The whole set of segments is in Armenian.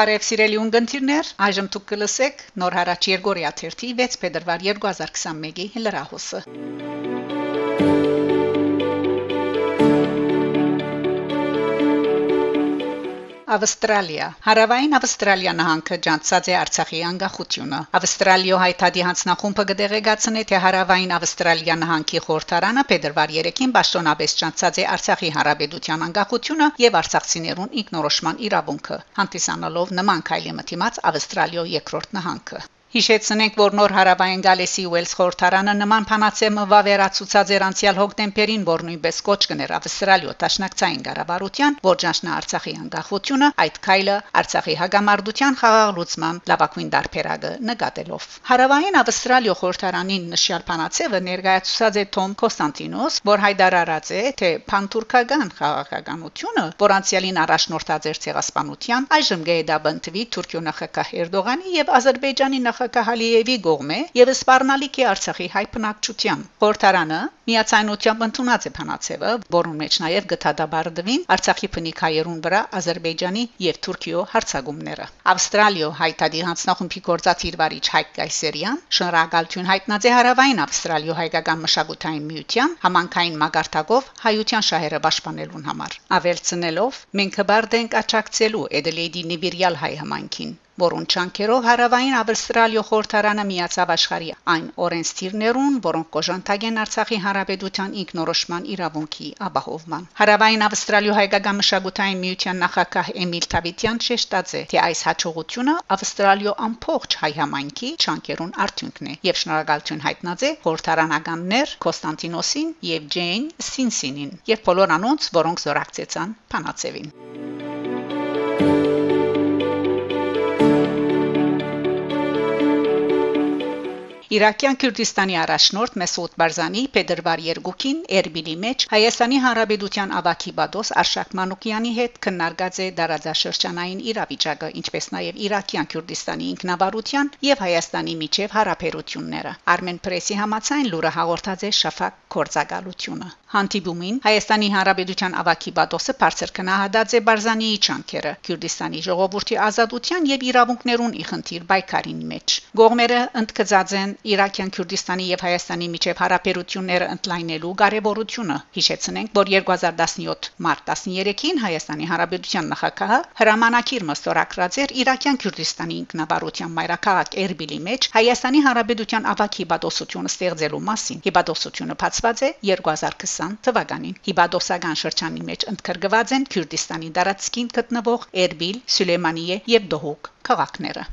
Բարև սիրելի ունգընտիրներ, այժմ դուք կլսեք նոր հարաճ Երգորիա 1-ի 6 փետրվար 2021-ի հլրահոսը։ Ավստրալիա Հարավային Ավստրալիա նահանգը ջանցած է Արցախի անկախությունը։ Ավստրալիո հայտարարի հանձնախումբը կդեղեկացնի, թե Հարավային Ավստրալիա նահանգի խորհրդարանը փետրվար 3-ին Բաշտոնաբես ջանցած է Արցախի հանրապետության անկախությունը եւ արցախցիներուն ինքնորոշման իրավունքը։ Հանդիսանալով նման քայլի մտիմաց Ավստրալիո երկրորդ նահանգը Հիշեցնենք, որ նոր հարավային Գալեսի Ուելս խորհրդարանը նման փանացեմը վավերացուցած էր անցյալ հոկտեմբերին, որ նույնպես կոչ կներ Ավստրալիո տաշնակցային կառավարության, որ ճանչնա Արցախի անկախությունը, այդ քայլը Արցախի հագամարտության խաղաղ լուծման լավագույն դարբերակը նկատելով։ Հարավային Ավստրալիո խորհրդարանին նշյալ փանացևը ներկայացուցած է Թոմ Կոստանտինոս, որ հայտարարած է, թե փանթուրքական խաղաղականությունը, որ անցյալին առաջնորդած էր ցեղասպանության, այժմ գեյդաբնտվի Թուրքիո նախագահ Էրդողանի եւ Ադրբեջանի նախ նախագահ Ալիևի կողմէ եւ սպառնալիք է Արցախի հայ բնակչության։ Խորհրդարանը միացայնությամբ ընդունած է փանացևը, որուն մեջ նաեւ գտադաբարդվին Արցախի բնիկայերուն վրա Ադրբեջանի եւ Թուրքիո հարցագումները։ Ավստրալիո հայտարարի հանձնախումբի գործածիր վարիչ Հայկ Կայսերյան շնորհակալություն հայտնած է հարավային Ավստրալիո հայկական մշակութային միության համանքային մագարտակով հայության շահերը պաշտպանելուն համար։ Ավելցնելով մենք հբարդ ենք աճակցելու Էդելեյդի Նիբիրյալ հայ համանքին որոնց ճանկերով հարավային Ավստրալիա խորհրդարանը միացավ աշխարհի այն օրենսդիրներուն, որոնք կոժանտագեն Արցախի հանրապետության ինքնորոշման իրավունքի ապահովման։ Հարավային Ավստրալիա հայկական մշակութային միության նախագահ Էմիլ Թավիտյան շեշտած է, թե այս հաջողությունը Ավստրալիա ամփոխ հայ համայնքի ճանկերուն արդյունքն է եւ շնորհակալություն հայտնած է խորհրդարանականներ Կոստանտինոսին եւ Ջեյն Սինսինին եւ բոլոր անոնց, որոնք զորակցեցան Փանացևին։ Իրաքյան Քուրդիստանի առաջնորդ Մեսուդ Բարզանի Փետրվար 2-ին Էրբիլի մեջ Հայաստանի Հանրապետության ավակի բադոս Արշակ Մանուկյանի հետ քննարկած է դարաձաշրջանային իրավիճակը, ինչպես նաև Իրաքյան Քուրդիստանի ինքնավարության եւ Հայաստանի միջև հարաբերությունները։ Armen Press-ի համաձայն լուրը հաղորդած է Շաֆակ Կորցակալությունը։ Հանդիպումին Հայաստանի Հանրապետության ավակի բադոսը բարձր քնահատած է Բարզանիի ճանկերը Քուրդիստանի ժողովրդի ազատության եւ իրավունքներուն ի խնդիր բայկարին մեջ։ Գողմերը ընդգծած են Իրաքյան Քուրդիստանի եւ Հայաստանի միջև հարաբերությունները ընդլայնելու կարեւորությունը։ Հիշեցնենք, որ 2017 մարտ 13-ին Հայաստանի Հանրապետության նախագահը հրամանակիր մստորակրած էր Իրաքյան Քուրդիստանի ինքնավարության մայրաքաղաք Էրբիլի մեջ Հայաստանի Հանրապետության ավակի բադոսությունը ստեղծելու մասին։ Հիբադոսությունը բացված է 2020 թվականին։ Հիբադոսական շրջանի մեջ ընդգրկված են Քուրդիստանի դարածքին գտնվող Էրբիլ, Սուլեյմանիե եւ Դոհուկ քաղաքները։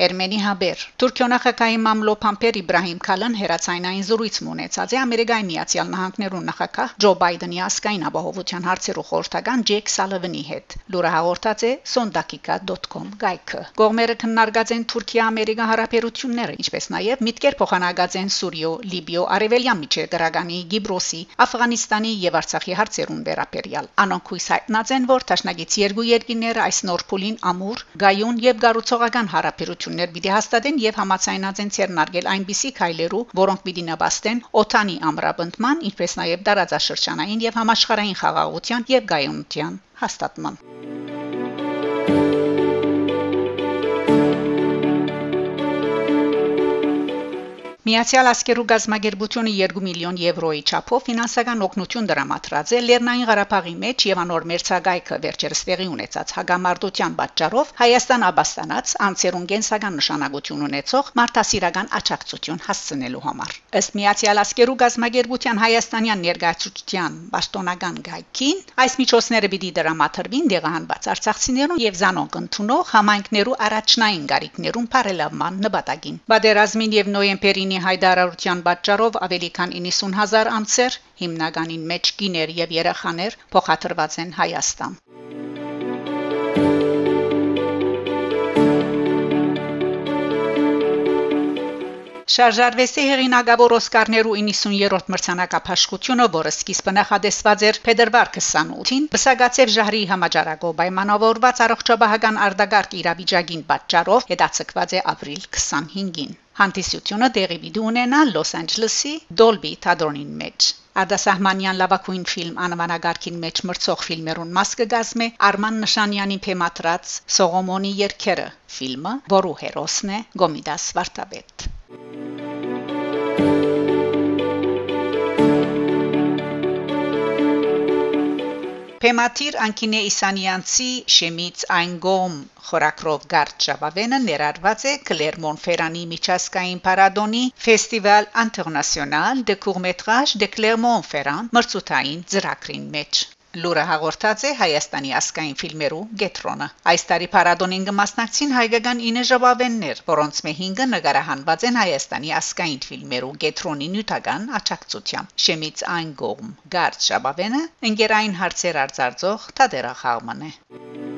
Էրմենի հաբեր Թուրքիո նախագահի մամլո Փամփեր Իբրահիմ Քալան հերացայնային զրույց ունեցած է Ամերիկայի Միացյալ Նահանգներու նախագահ Ջո Բայդենի ասկային ապահովության հարցերու խորհրդական Ջեք Սալվանի հետ։ Լուրը հաղորդած է sondakika.com գայքը։ Կողմերը քննարկած են Թուրքիա-Ամերիկա հարաբերությունները, ինչպես նաև միտքեր փոխանակած են Սուրիո, Լիբիո, Արևելյան միջերգրագանի, Գիբրոսի, Աֆղանիստանի եւ Արցախի հարցերուն վերաբերյալ։ Անոնք հույս հայտնած են, որ Տաշնագից երկու երկիները այս նոր փուլին ամուր, գայուն եւ գառուցողական հարաբերություն հաջողություններ պիտի հաստատեն եւ համացայնած են ցերնարգել այնպիսի քայլերու, որոնք պիտի նպաստեն օթանի ամրապնդման, ինչպես նաեւ դարաձաշրջանային եւ համաշխարհային խաղաղության եւ գայունության հաստատման։ Միացյալ Ասկերու գազագերբությունը 2 միլիոն եվրոյի չափով ֆինանսական օգնություն դրամատրած է Լեռնային Ղարաբաղի մեջ եւ անոր մերցակայքը վերջերս տեղի ունեցած հագամարտության պատճառով Հայաստան Աբաստանած անցերուն կենսական նշանակություն ունեցող մարդասիրական աճակցություն հասցնելու համար։ Ըստ Միացյալ Ասկերու գազագերբության հայաստանյան ներգայացության պաշտոնական գայքին այս միջոցները պիտի դրամատրվին դեղահանված արցախցիներուն եւ զանոնք ընդունող համայնքներու առաջնային գարիկներուն բարելավման նպատակին։ Բادرազմին եւ նոյեմբերին հայդարարության պատճառով ավելի քան 90000 անձեր հիմնականին մեջ կիներ եւ երեխաներ փոխադրված են Հայաստան։ Շարժարվեստի հեղինակավոր Օսկարներու 90-րդ մրցանակապաշխությունը, որը սկիզբը նախադեсված էր փետրվար 28-ին, բսագացև ժահրի համաճարակով պայմանավորված առողջապահական արտագարկ իրավիճակին պատճառով հետաձգված է ապրիլ 25-ին։ Հանդիսությունը տեղի պիտի ունենա Լոս Անջելեսի Dolby Theater-ին մեջ։ Ադասահմանյան լավագույն ֆիլմ անվանագարքին մեջ մրցող ֆիլմերուն մաս կգազմե Արման Նշանյանի փեմատրած Սողոմոնի երկերը ֆիլմը, որու հերոսն է Գոմիդաս Վարդապետ։ Փեմաթիր Անկինե Իսանյանցի Շեմից Այնգոմ խորակրով գարդ Շաբավենը ներառված է Կլերմոն-Ֆերանի միջազգային փառատոնի Festival International de Courts-Métrages de Clermont-Ferrand մրցութային ծրագրին մեջ։ Լուրը հաղորդած է Հայաստանի ասկային ֆիլմերու Գետրոնը։ Այս տարի Փարադոնին կմասնակցին հայկական 9 ժողովեններ, որոնց մե 5-ը նկարահանված են Հայաստանի ասկային ֆիլմերու Գետրոնի նյութական աճակցությամբ։ Շեմից այն գողմ Գարդ Շաբավենը ընկերային հարցեր արձարծող Թադերա Խաղմանն է։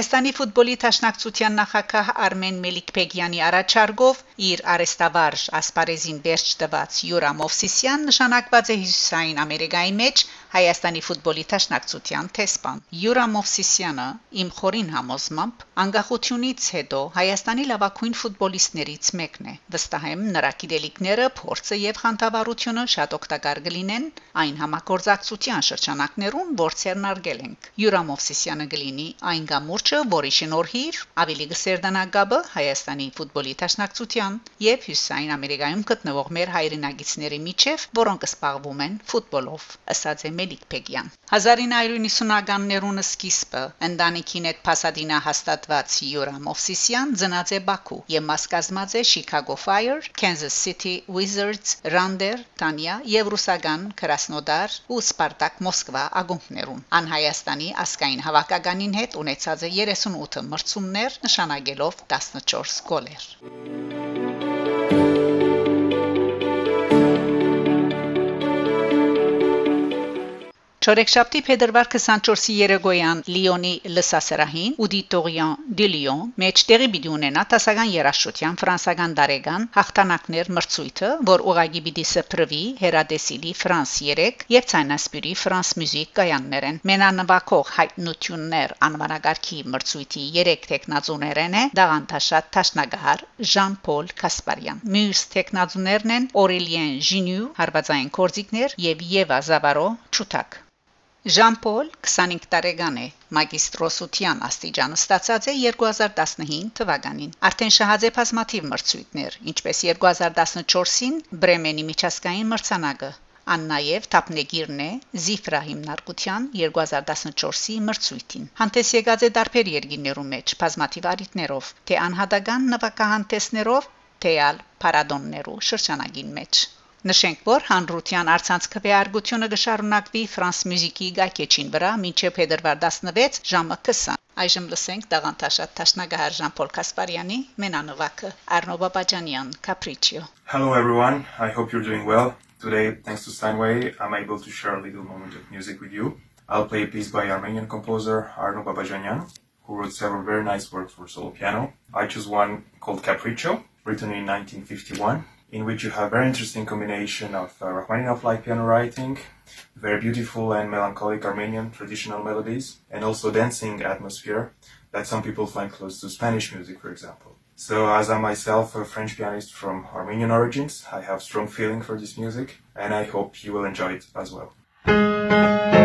Հայաստանի ֆուտբոլի տաշնակցության նախակահ Արմեն Մելիքփեգյանի առաջարկով իր արեստավարժ ասպարեզին վերջ տված Յուրա Մովսիսյան նշանակված է Հյուսիսային Ամերիկայի մեջ Հայաստանի ֆուտբոլի տաշնակցության տեսփան Յուրա Մովսիսյանը իմ խորին համոզմամբ անկախությունից հետո Հայաստանի լավագույն ֆուտբոլիստներից մեկն է վստահ եմ նրա գիտելիքները փորձը եւ խանդավառությունը շատ օգտակար կլինեն այն համագործակցության շրջանակներուն որ ցերնարգել ենք Յուրա Մովսիսյանը կլինի այն գամուրջը որի շնորհիվ ավելի գսերդանա գաբը Հայաստանի ֆուտբոլի տաշնակցության եւ Հյուսիսային Ամերիկայում գտնվող մեր հայրենագիտների միջև որոնք սպառվում են ֆուտբոլով ասած է Մելիք Փեգյան 1990-ականներուն սկիզբը ընտանիքին հետ Փասադինա հաստատված Յուրա Մովսիսյան ծնած է Բաքու եւ մաս կազմած է Chicago Fire, Kansas City Wizards, Rander, Tanya եւ ռուսական Krasnodar ու Spartak Մոսկվա ակումբներուն։ Ան Հայաստանի ասկային հավաքականին հետ ունեցած է 38 մրցումներ նշանակելով 14 գոլեր։ Չորեքշաբթի փետրվար 24-ի երեգոյան Լիոնի լսասրահին Ուդիտորիան դի Լիոն մեջտեղի պիտի ունենա տասական երաշտության ֆրանսական դարեգան հաղթանակներ մրցույթը, որ ուղագի պիտի սփռվի Հերադեսիլի Ֆրանս 3 եւ Ցայնասպյուրի Ֆրանս մյուզիկ կայաններ են։ Մենանվակող հայտնություններ անվանագարքի մրցույթի 3 տեխնազուներն է Դաղանտաշատ Տաշնագահար Ժան-Պոլ Կասպարյան։ Մյուս տեխնազուներն են Օրելիեն Ժինյու, հարվածային կորձիկներ եւ Եվա Զավարո Չուտակ։ Ժան-Պոլ 25 տարեկան է, մագիստրոսության աստիճանը ստացած է 2015 թվականին։ Արդեն շահած է բազմաթիվ մրցույթներ, ինչպես 2014-ին Բրեմենի միջազգային մրցանակը։ Ան նաև Թափնեգիրն է Զիֆրա հիմնարկության 2014-ի մրցույթին։ Հանդես եկած է դարբեր երկիներու մեջ, բազմաթիվ արիտներով, թե անհատական նվակահանտեսներով, թե ալ պարադոններու շրջանագին մեջ։ Նշենք, որ հանրության արցանց քվեարկությունը կշարունակվի Ֆրանս մյուզիկի գայքեչին վրա մինչև փետրվար 16 ժամը 20։ Այժմ լսենք Դաղանտաշատ Տաշնագահար Ժան-Պոլ Կասպարյանի Մենանովակը Արնո Բաբաջանյան Capriccio Hello everyone, I hope you're doing well. Today, thanks to Steinway, I'm able to share a little moment of music with you. I'll play a piece by Armenian composer Arno Babajanyan, who wrote several very nice works for solo piano. I choose one called Capriccio, written in 1951 in which you have a very interesting combination of uh, Rachmaninoff-like piano writing, very beautiful and melancholic Armenian traditional melodies, and also dancing atmosphere that some people find close to Spanish music, for example. So, as I'm myself a French pianist from Armenian origins, I have strong feeling for this music, and I hope you will enjoy it as well.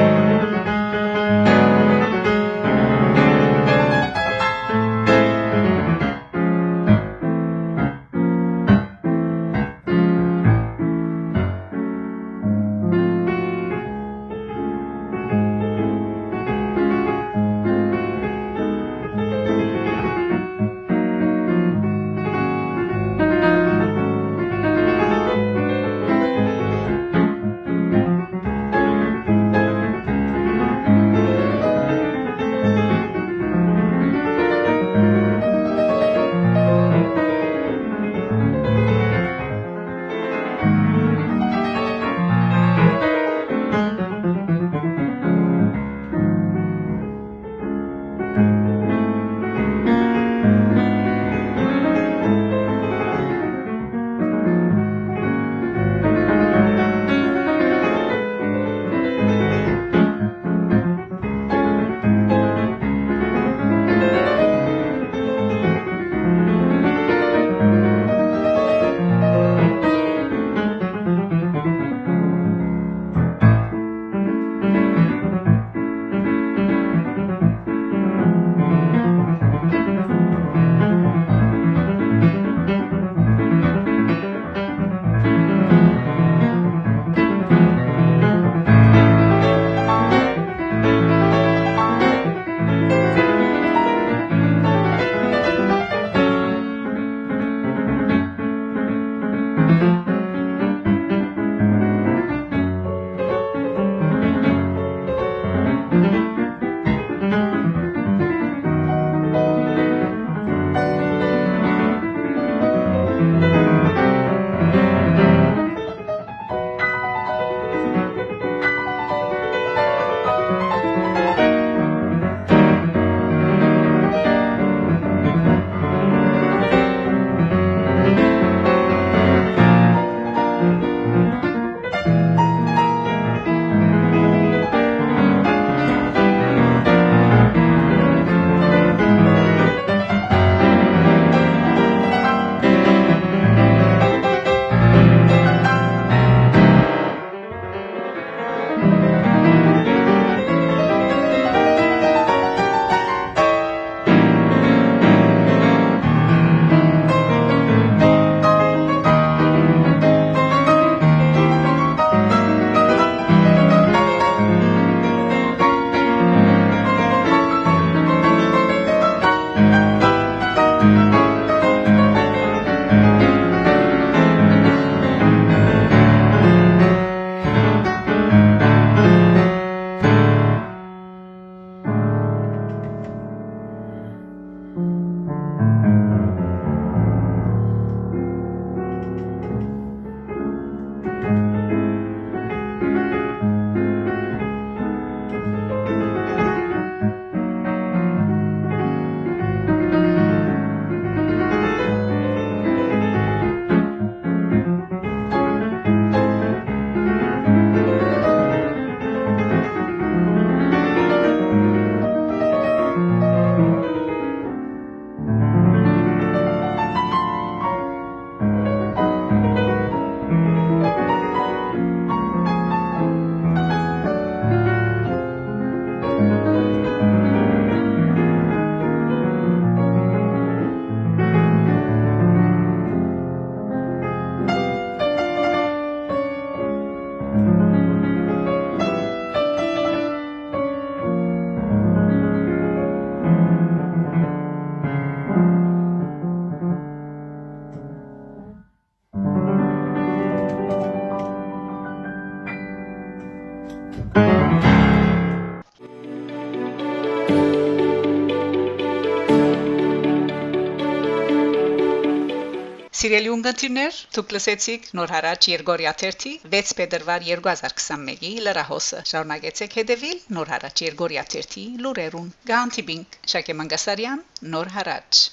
Սիրելի ունգընտիրներ, դուք լսեցիք նոր հարաճ Երգորիա 3 6 փետրվար 2021-ի լրահոսը։ Շարունակեցեք հետևել նոր հարաճ Երգորիա 3 լուրերուն։ Գանտիբինգ Շակե Մանգասարյան, նոր հարաճ։